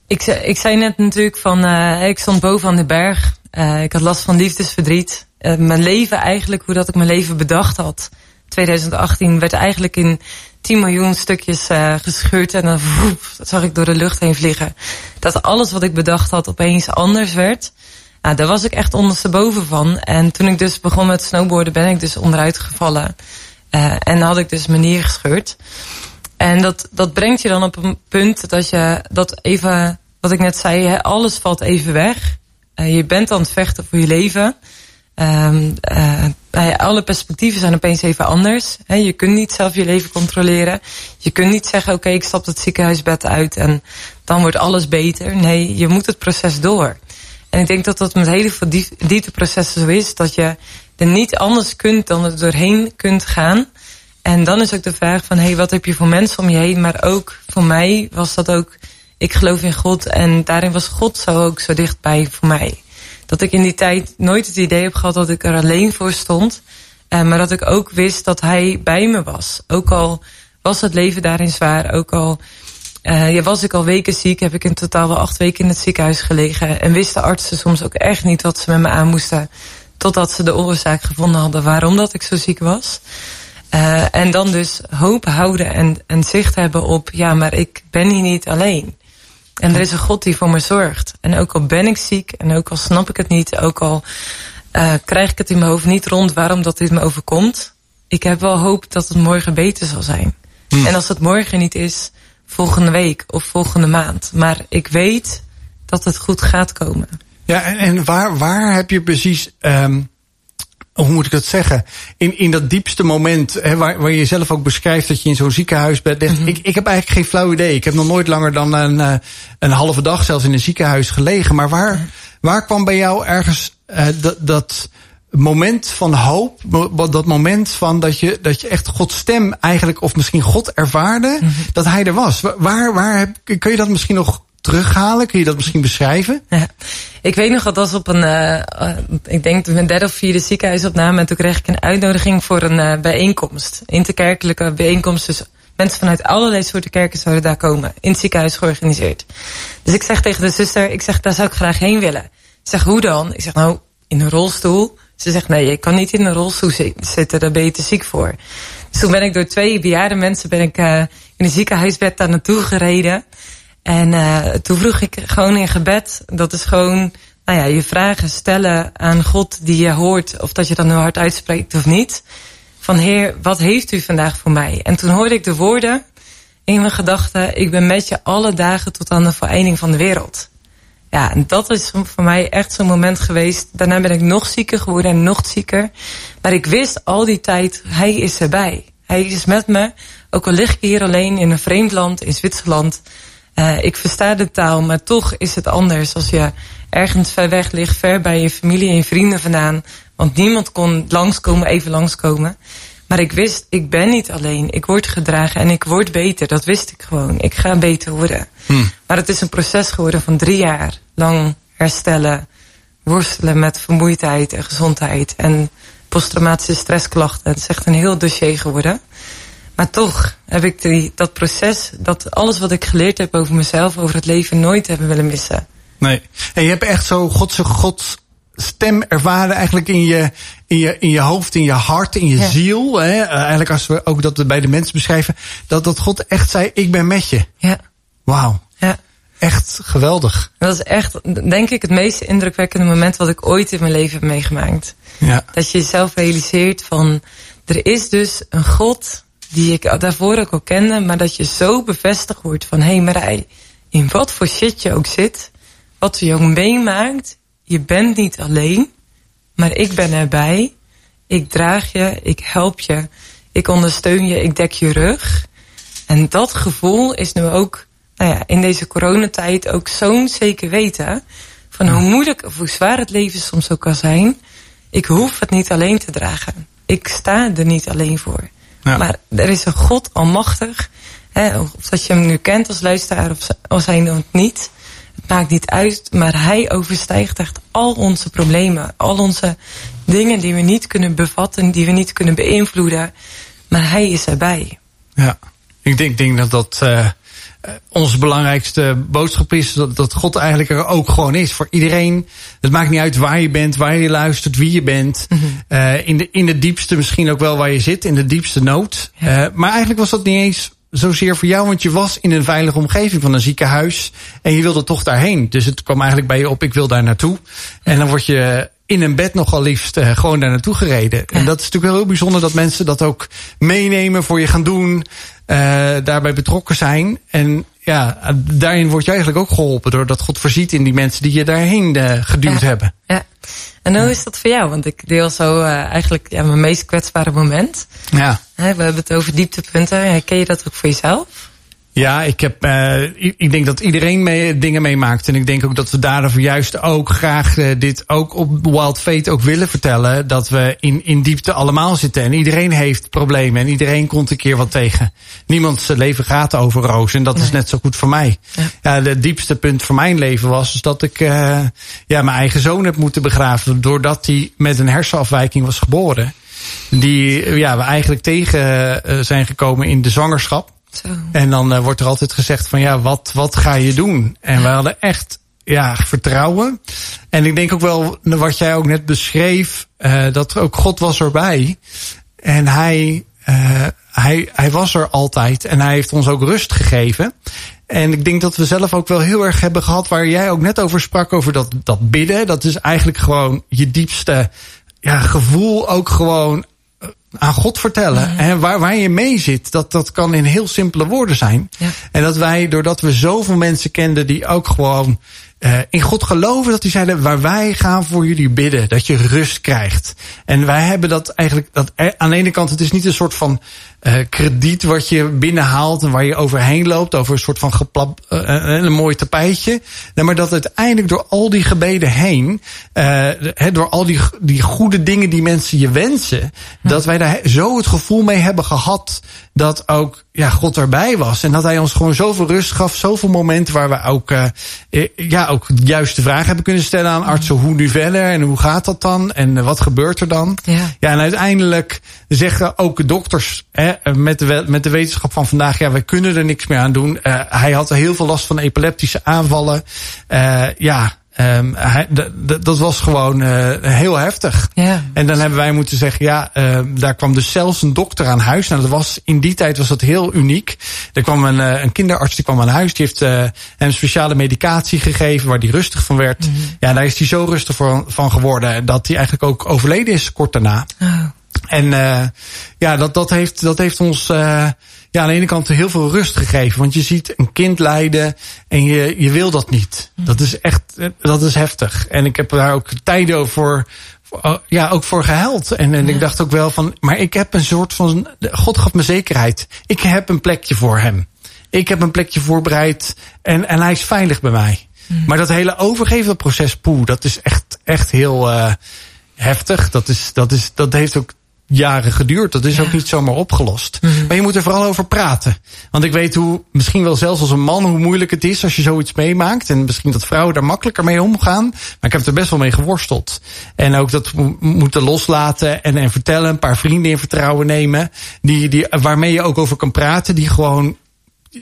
ik, ik zei net natuurlijk van, ik stond boven aan de berg. ik had last van liefdesverdriet. mijn leven eigenlijk, hoe dat ik mijn leven bedacht had. 2018 werd eigenlijk in 10 miljoen stukjes uh, gescheurd en dan dat zag ik door de lucht heen vliegen. Dat alles wat ik bedacht had opeens anders werd. Nou, daar was ik echt ondersteboven van. En toen ik dus begon met snowboarden ben ik dus onderuit gevallen. Uh, en had ik dus mijn nier gescheurd. En dat, dat brengt je dan op een punt dat je dat even, wat ik net zei, hè, alles valt even weg. Uh, je bent aan het vechten voor je leven. Um, uh, alle perspectieven zijn opeens even anders. Je kunt niet zelf je leven controleren. Je kunt niet zeggen, oké, ik stap het ziekenhuisbed uit en dan wordt alles beter. Nee, je moet het proces door. En ik denk dat dat met hele veel diepteprocessen zo is, dat je er niet anders kunt dan er doorheen kunt gaan. En dan is ook de vraag van, hey, wat heb je voor mensen om je heen? Maar ook voor mij was dat ook, ik geloof in God en daarin was God zo ook zo dichtbij voor mij dat ik in die tijd nooit het idee heb gehad dat ik er alleen voor stond. Uh, maar dat ik ook wist dat hij bij me was. Ook al was het leven daarin zwaar. Ook al uh, ja, was ik al weken ziek. Heb ik in totaal wel acht weken in het ziekenhuis gelegen. En wisten artsen soms ook echt niet wat ze met me aan moesten. Totdat ze de oorzaak gevonden hadden waarom dat ik zo ziek was. Uh, en dan dus hoop houden en, en zicht hebben op... ja, maar ik ben hier niet alleen. En er is een God die voor me zorgt. En ook al ben ik ziek en ook al snap ik het niet, ook al uh, krijg ik het in mijn hoofd niet rond waarom dat dit me overkomt. Ik heb wel hoop dat het morgen beter zal zijn. Hmm. En als het morgen niet is, volgende week of volgende maand. Maar ik weet dat het goed gaat komen. Ja, en, en waar, waar heb je precies um, hoe moet ik dat zeggen? In, in dat diepste moment, hè, waar, waar je zelf ook beschrijft dat je in zo'n ziekenhuis bent. Mm -hmm. ik, ik heb eigenlijk geen flauw idee. Ik heb nog nooit langer dan een, een halve dag zelfs in een ziekenhuis gelegen. Maar waar, waar kwam bij jou ergens uh, dat, dat moment van hoop, dat moment van dat je, dat je echt Gods stem eigenlijk, of misschien God ervaarde, mm -hmm. dat hij er was? Waar, waar heb, kun je dat misschien nog terughalen? Kun je dat misschien beschrijven? Ja. Ik weet nog dat was op een, uh, uh, ik denk mijn derde of vierde ziekenhuisopname. En toen kreeg ik een uitnodiging voor een uh, bijeenkomst. Interkerkelijke bijeenkomst. Dus mensen vanuit allerlei soorten kerken zouden daar komen. In het ziekenhuis georganiseerd. Dus ik zeg tegen de zuster, ik zeg, daar zou ik graag heen willen. Ze zegt, hoe dan? Ik zeg, nou, in een rolstoel. Ze zegt, nee, je kan niet in een rolstoel zitten, daar ben je te ziek voor. Dus toen ben ik door twee bejaarde mensen ben ik, in een ziekenhuisbed daar naartoe gereden. En uh, toen vroeg ik gewoon in gebed, dat is gewoon, nou ja, je vragen stellen aan God die je hoort, of dat je dan heel hard uitspreekt of niet. Van Heer, wat heeft u vandaag voor mij? En toen hoorde ik de woorden in mijn gedachten, ik ben met je alle dagen tot aan de vereniging van de wereld. Ja, en dat is voor mij echt zo'n moment geweest. Daarna ben ik nog zieker geworden en nog zieker. Maar ik wist al die tijd, hij is erbij. Hij is met me. Ook al lig ik hier alleen in een vreemd land, in Zwitserland. Uh, ik versta de taal, maar toch is het anders als je ergens ver weg ligt, ver bij je familie en je vrienden vandaan. Want niemand kon langskomen, even langskomen. Maar ik wist, ik ben niet alleen. Ik word gedragen en ik word beter. Dat wist ik gewoon. Ik ga beter worden. Hmm. Maar het is een proces geworden van drie jaar lang herstellen, worstelen met vermoeidheid en gezondheid en posttraumatische stressklachten. Het is echt een heel dossier geworden. Maar toch heb ik die, dat proces, dat alles wat ik geleerd heb over mezelf, over het leven, nooit hebben willen missen. Nee. En je hebt echt zo Godse God stem ervaren eigenlijk in je, in je, in je hoofd, in je hart, in je ja. ziel. Hè? Uh, eigenlijk als we ook dat bij de mensen beschrijven, dat, dat God echt zei, ik ben met je. Ja. Wauw. Ja. Echt geweldig. Dat is echt, denk ik, het meest indrukwekkende moment wat ik ooit in mijn leven heb meegemaakt. Ja. Dat je jezelf realiseert van, er is dus een God die ik daarvoor ook al kende, maar dat je zo bevestigd wordt van hé hey Marij, in wat voor shit je ook zit, wat je ook meemaakt, je bent niet alleen, maar ik ben erbij. Ik draag je, ik help je, ik ondersteun je, ik dek je rug. En dat gevoel is nu ook nou ja, in deze coronatijd ook zo'n zeker weten. Van hoe moeilijk of hoe zwaar het leven soms ook kan zijn. Ik hoef het niet alleen te dragen. Ik sta er niet alleen voor. Ja. Maar er is een God almachtig. Hè, of dat je hem nu kent als luisteraar of, als hij nog niet. Het maakt niet uit. Maar hij overstijgt echt al onze problemen. Al onze dingen die we niet kunnen bevatten. Die we niet kunnen beïnvloeden. Maar hij is erbij. Ja, ik denk, denk dat dat eh, onze belangrijkste boodschap is. Dat, dat God eigenlijk er ook gewoon is voor iedereen. Het maakt niet uit waar je bent, waar je luistert, wie je bent. Eh, in, de, in de diepste misschien ook wel waar je zit, in de diepste nood. Ja. Eh, maar eigenlijk was dat niet eens zozeer voor jou, want je was in een veilige omgeving van een ziekenhuis. En je wilde toch daarheen. Dus het kwam eigenlijk bij je op, ik wil daar naartoe. En dan word je in een bed nogal liefst eh, gewoon daar naartoe gereden. En dat is natuurlijk wel heel bijzonder dat mensen dat ook meenemen, voor je gaan doen, eh, daarbij betrokken zijn. En ja, daarin word je eigenlijk ook geholpen doordat God voorziet in die mensen die je daarheen eh, geduwd Ja. hebben. Ja. En hoe is dat voor jou? Want ik deel zo eigenlijk ja, mijn meest kwetsbare moment. Ja. We hebben het over dieptepunten. Herken je dat ook voor jezelf? Ja, ik, heb, eh, ik, denk dat iedereen mee, dingen meemaakt. En ik denk ook dat we daarover juist ook graag eh, dit ook op Wild Fate ook willen vertellen. Dat we in, in diepte allemaal zitten. En iedereen heeft problemen. En iedereen komt een keer wat tegen. Niemands leven gaat over roos. En dat is net zo goed voor mij. Ja. de diepste punt voor mijn leven was dus dat ik eh, ja, mijn eigen zoon heb moeten begraven. Doordat hij met een hersenafwijking was geboren. Die ja, we eigenlijk tegen zijn gekomen in de zwangerschap. En dan eh, wordt er altijd gezegd van ja, wat, wat ga je doen? En we hadden echt ja, vertrouwen. En ik denk ook wel, wat jij ook net beschreef, eh, dat ook God was erbij. En hij, eh, hij, hij was er altijd. En hij heeft ons ook rust gegeven. En ik denk dat we zelf ook wel heel erg hebben gehad, waar jij ook net over sprak, over dat, dat bidden. Dat is eigenlijk gewoon je diepste ja, gevoel ook gewoon aan God vertellen. En waar, waar je mee zit, dat, dat kan in heel simpele woorden zijn. Ja. En dat wij, doordat we zoveel mensen kenden die ook gewoon eh, in God geloven, dat die zeiden, waar wij gaan voor jullie bidden, dat je rust krijgt. En wij hebben dat eigenlijk, dat aan de ene kant, het is niet een soort van eh, krediet wat je binnenhaalt en waar je overheen loopt, over een soort van geplap, eh, een mooi tapijtje. Nee, maar dat uiteindelijk door al die gebeden heen, eh, hè, door al die, die goede dingen die mensen je wensen, dat wij daar zo het gevoel mee hebben gehad dat ook ja, God erbij was. En dat hij ons gewoon zoveel rust gaf, zoveel momenten waar we ook, eh, eh, ja, ook de juiste vragen hebben kunnen stellen aan artsen. Hoe nu verder en hoe gaat dat dan en eh, wat gebeurt er dan? Ja. Ja, en uiteindelijk zeggen ook dokters hè, met, de, met de wetenschap van vandaag, ja, wij kunnen er niks meer aan doen. Eh, hij had heel veel last van epileptische aanvallen. Eh, ja, ehm, hij, dat was gewoon eh, heel heftig. Ja. En dan hebben wij moeten zeggen, ja, eh, daar kwam dus zelfs een dokter aan huis. Nou, dat was, in die tijd was dat heel uniek. Er kwam een, eh, een kinderarts die kwam aan huis. Die heeft eh, hem speciale medicatie gegeven waar hij rustig van werd. Ja, daar is hij zo rustig van, van geworden dat hij eigenlijk ook overleden is kort daarna. Oh. En uh, ja, dat, dat, heeft, dat heeft ons uh, ja, aan de ene kant heel veel rust gegeven. Want je ziet een kind lijden en je, je wil dat niet. Dat is echt, dat is heftig. En ik heb daar ook tijden voor, voor ja, ook voor gehuild. En, en ik dacht ook wel van, maar ik heb een soort van, God gaf me zekerheid. Ik heb een plekje voor hem. Ik heb een plekje voorbereid en, en hij is veilig bij mij. Maar dat hele overgeven, dat proces, poe, dat is echt, echt heel uh, heftig. Dat, is, dat, is, dat heeft ook jaren geduurd. Dat is ja. ook niet zomaar opgelost. Mm -hmm. Maar je moet er vooral over praten. Want ik weet hoe, misschien wel zelfs als een man, hoe moeilijk het is als je zoiets meemaakt. En misschien dat vrouwen daar makkelijker mee omgaan. Maar ik heb er best wel mee geworsteld. En ook dat moeten loslaten en, en vertellen. Een paar vrienden in vertrouwen nemen. Die, die, waarmee je ook over kan praten. Die gewoon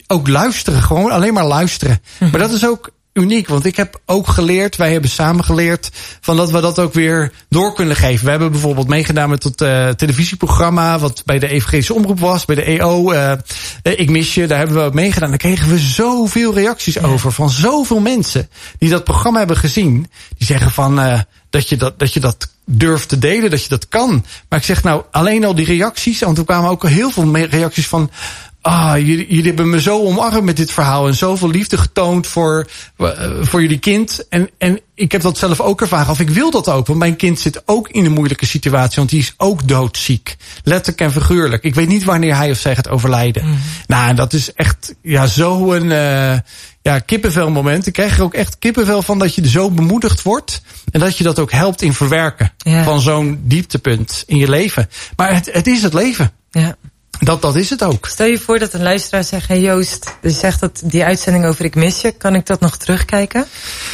ook luisteren. Gewoon alleen maar luisteren. Mm -hmm. Maar dat is ook uniek. Want ik heb ook geleerd, wij hebben samen geleerd, van dat we dat ook weer door kunnen geven. We hebben bijvoorbeeld meegedaan met het uh, televisieprogramma, wat bij de Evangelische Omroep was, bij de EO. Uh, ik mis je, daar hebben we meegedaan. Daar kregen we zoveel reacties ja. over van zoveel mensen die dat programma hebben gezien. Die zeggen van uh, dat je dat, dat je dat durft te delen, dat je dat kan. Maar ik zeg nou, alleen al die reacties, want er kwamen ook heel veel reacties van ah, jullie, jullie hebben me zo omarmd met dit verhaal en zoveel liefde getoond voor, eh, voor jullie kind. En, en ik heb dat zelf ook ervaren. Of ik wil dat ook, want mijn kind zit ook in een moeilijke situatie, want die is ook doodziek. Letterlijk en figuurlijk. Ik weet niet wanneer hij of zij gaat overlijden. Mhm. Nou, en dat is echt ja, zo een eh, ja, kippenvel moment. Ik krijg er ook echt kippenvel van dat je zo bemoedigd wordt. En dat je dat ook helpt in verwerken Ja. van zo'n dieptepunt in je leven. Maar het, het is het leven. Ja. Dat, dat is het ook. Stel je voor dat een luisteraar zegt, hey Joost, je zegt dat die uitzending over Ik Mis Je, kan ik dat nog terugkijken?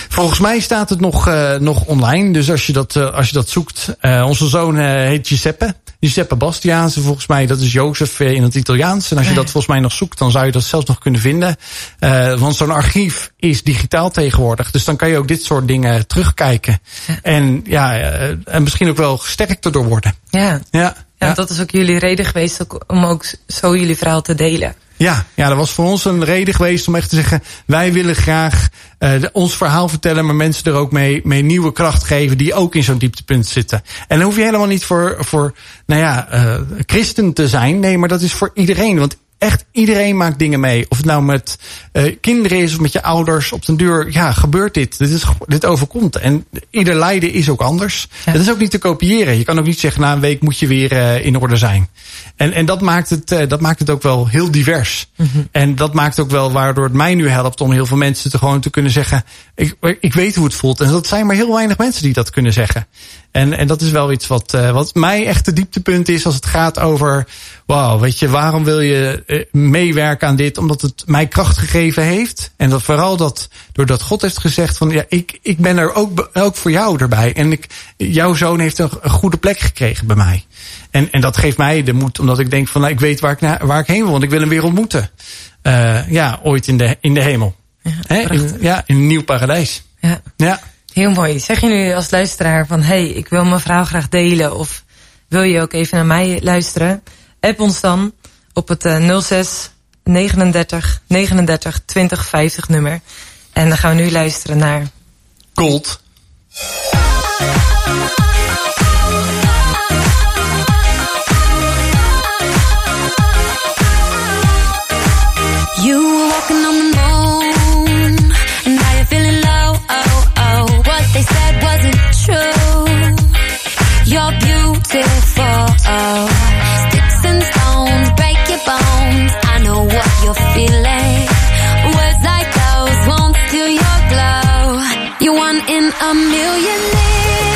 Volgens mij staat het nog, uh, nog online. Dus als je dat, uh, als je dat zoekt. Uh, onze zoon heet Giuseppe. Giuseppe Bastiaanse, volgens mij, dat is Jozef in het Italiaans. En als je dat volgens mij nog zoekt, dan zou je dat zelfs nog kunnen vinden. want zo'n archief is digitaal tegenwoordig. Dus dan kan je ook dit soort dingen terugkijken. En ja, en misschien ook wel gesterkt door worden. Ja. Ja. Ja, ja, dat is ook jullie reden geweest om ook zo jullie verhaal te delen. Ja, ja, dat was voor ons een reden geweest om echt te zeggen: wij willen graag uh, de, ons verhaal vertellen, maar mensen er ook mee, mee nieuwe kracht geven die ook in zo'n dieptepunt zitten. En dan hoef je helemaal niet voor, voor nou ja, uh, christen te zijn. Nee, maar dat is voor iedereen. Want echt iedereen maakt dingen mee. Of het nou met uh, kinderen is of met je ouders. Op den duur, ja, gebeurt dit. Dit, is, dit overkomt. En ieder lijden is ook anders. Ja. Het is ook niet te kopiëren. Je kan ook niet zeggen, na een week moet je weer uh, in orde zijn. En, en dat, maakt het, uh, dat maakt het ook wel heel divers. Mm -hmm. En dat maakt ook wel waardoor het mij nu helpt om heel veel mensen te gewoon te kunnen zeggen. Ik, ik weet hoe het voelt. En dat zijn maar heel weinig mensen die dat kunnen zeggen. En, en dat is wel iets wat, uh, wat mij echt de dieptepunt is als het gaat over. Wauw, weet je, waarom wil je uh, meewerken aan dit? Omdat het mij kracht gegeven heeft. En dat vooral dat, doordat God heeft gezegd van ja, ik, ik ben er ook, ook voor jou erbij. En ik, jouw zoon heeft een, een goede plek gekregen bij mij. En, en dat geeft mij de moed, omdat ik denk van nou, ik weet waar ik, naar, waar ik heen wil. Want ik wil hem weer ontmoeten. Uh, ja, ooit in de, in de hemel. Ja, He, in, ja, in een nieuw paradijs. Ja. ja. Heel mooi. Zeg je nu als luisteraar van... hey, ik wil mijn verhaal graag delen... of wil je ook even naar mij luisteren? App ons dan op het uh, 06 39 39 20 50 nummer. En dan gaan we nu luisteren naar... Gold. Feeling. Like those your glow. You're one in a million.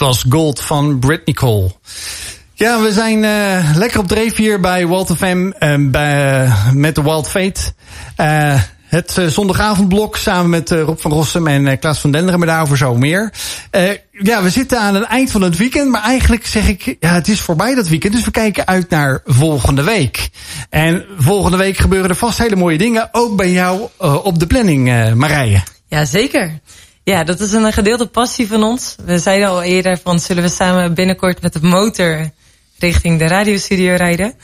Was Gold van Britney Cole. Ja, we zijn uh, lekker op dreef hier bij Walt FM uh, bij, uh, met de Wild Fate. het zondagavondblok samen met Rob van Rossum en Klaas van Denderen, maar daarover zo meer. ja, we zitten aan het eind van het weekend, maar eigenlijk zeg ik, ja, het is voorbij dat weekend, dus we kijken uit naar volgende week. En volgende week gebeuren er vast hele mooie dingen, ook bij jou op de planning, Marije. Ja, zeker. Ja, dat is een gedeelde passie van ons. We zeiden al eerder van zullen we samen binnenkort met de motor richting de radiostudio rijden.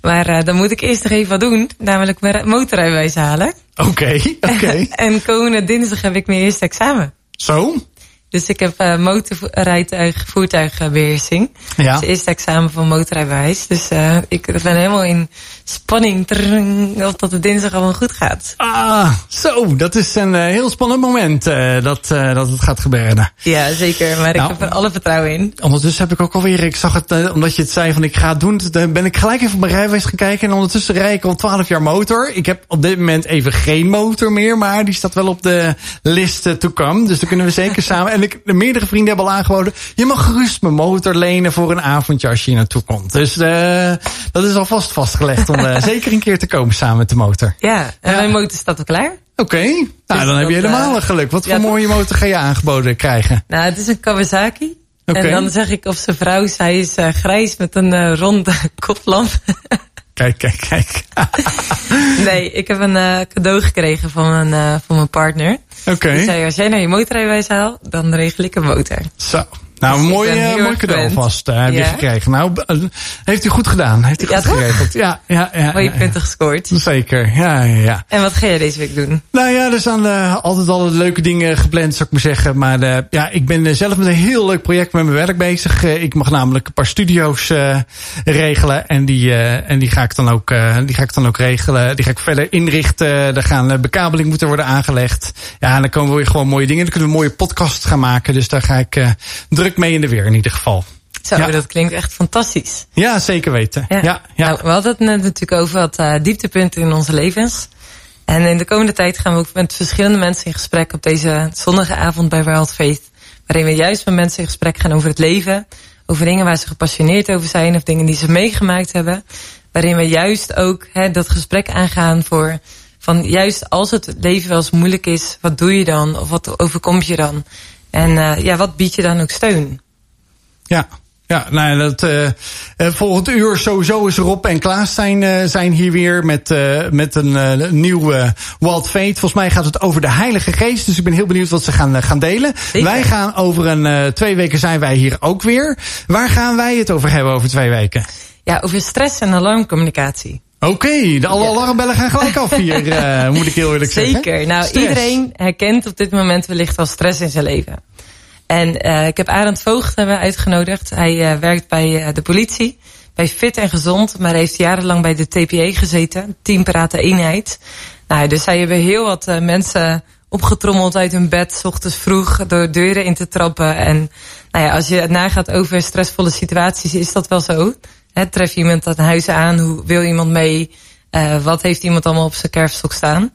Maar uh, dan moet ik eerst nog even wat doen, namelijk mijn motorrijbewijs halen. Oké, okay, oké. Okay. en komende dinsdag heb ik mijn eerste examen. Zo? Dus ik heb uh, motorrijtuig, voertuigbeheersing. Ja. Het eerste examen van motorrijbewijs. Dus uh, ik ben helemaal in spanning of dat het dinsdag allemaal goed gaat. Ah, zo. Dat is een uh, heel spannend moment uh, dat, uh, dat het gaat gebeuren. Ja, zeker. Maar nou, ik heb er alle vertrouwen in. Ondertussen heb ik ook alweer, ik zag het, omdat je het zei van ik ga het doen. Dan ben ik gelijk even op mijn rijbewijs gaan kijken. En ondertussen rijd ik al 12 jaar motor. Ik heb op dit moment even geen motor meer. Maar die staat wel op de list to come. Dus dan kunnen we zeker samen. En ik, de meerdere vrienden hebben al aangeboden. Je mag gerust mijn motor lenen voor een avondje als je hier naartoe komt. Dus dat is alvast vastgelegd om uh, zeker een keer te komen samen met de motor. Ja, en ja. mijn motor staat al klaar. Oké, okay. nou dus dan heb je helemaal uh, geluk. Wat voor mooie motor ga je aangeboden krijgen? Nou, het is een Kawasaki. Okay. En dan zeg ik of zijn vrouw, zij is uh, grijs met een ronde koplamp. Kijk, kijk, kijk. nee, ik heb een cadeau gekregen van mijn, van mijn partner. Oké. Okay. Die zei, als jij nou je motorrijbewijs haalt, dan regel ik een motor. Zo. Nou, een mooi, uh, mooi cadeau alvast uh, heb ja. je gekregen. Nou, heeft u goed gedaan. Heeft u ja, goed toch? geregeld. Ja, ja, ja. Mooie punten gescoord. Zeker, ja, ja, ja. En wat ga jij deze week doen? Nou ja, er staan uh, altijd al leuke dingen gepland, zou ik maar zeggen. Maar ja, ik ben zelf met een heel leuk project met mijn werk bezig. ik mag namelijk een paar studio's regelen. En die, en die ga ik dan ook, die ga ik dan ook regelen. Die ga ik verder inrichten. Er gaan bekabeling moeten worden aangelegd. Ja, en dan komen weer gewoon mooie dingen. Dan kunnen we een mooie podcast gaan maken. Dus daar ga ik druk mee in de weer in ieder geval. Zo, ja. dat klinkt echt fantastisch. Ja, zeker weten. Ja. Ja, ja. Nou, we hadden het net natuurlijk over wat uh, dieptepunten in onze levens. En in de komende tijd gaan we ook met verschillende mensen in gesprek op deze zonnige avond bij World Faith. Waarin we juist met mensen in gesprek gaan over het leven. Over dingen waar ze gepassioneerd over zijn of dingen die ze meegemaakt hebben. Waarin we juist ook dat gesprek aangaan voor van juist als het leven wel eens moeilijk is, wat doe je dan? Of wat overkomt je dan? En uh, ja, wat bied je dan ook steun? Ja, ja, nou dat, uh, volgend uur sowieso is Rob en Klaas zijn, uh, zijn hier weer met, uh, met een nieuw Wild Fate. Volgens mij gaat het over de Heilige Geest. Dus ik ben heel benieuwd wat ze gaan, gaan delen. Zeker. Wij gaan over een twee weken zijn wij hier ook weer. Waar gaan wij het over hebben over twee weken? Ja, over stress en alarmcommunicatie. Oké, okay, de alle alarmbellen gaan gelijk af hier, uh, moet ik heel eerlijk Zeker. zeggen. Zeker. Nou, stress. iedereen herkent op dit moment wellicht wel stress in zijn leven. En uh, ik heb Arend Voogd hebben uitgenodigd. Hij uh, werkt bij de politie, bij Fit en Gezond, maar heeft jarenlang bij de TPE gezeten, Teamparaten Eenheid. Nou, dus zij hebben heel wat mensen opgetrommeld uit hun bed, s ochtends vroeg, door deuren in te trappen. En nou ja, als je het nagaat over stressvolle situaties, is dat wel zo. Tref je iemand aan huis aan? Hoe wil iemand mee? Uh, wat heeft iemand allemaal op zijn kerfstok staan?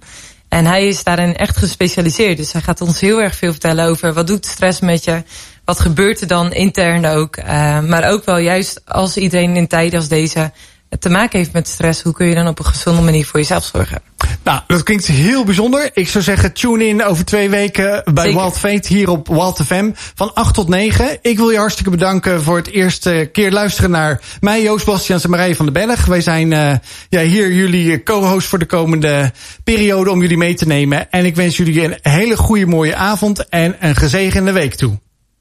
En hij is daarin echt gespecialiseerd. Dus hij gaat ons heel erg veel vertellen over wat doet stress met je? Wat gebeurt er dan intern ook? Uh, maar ook wel juist als iedereen in tijden als deze te maken heeft met stress, hoe kun je dan op een gezonde manier voor jezelf zorgen? Nou, dat klinkt heel bijzonder. Ik zou zeggen, tune in over twee weken bij Zeker. Wild Fate hier op Wild FM van 8 tot 9. Ik wil je hartstikke bedanken voor het eerste keer luisteren naar mij, Joost Bastiaans en Marije van den Berg. Wij zijn uh, ja, hier jullie co-host voor de komende periode om jullie mee te nemen. En ik wens jullie een hele goede mooie avond en een gezegende week toe.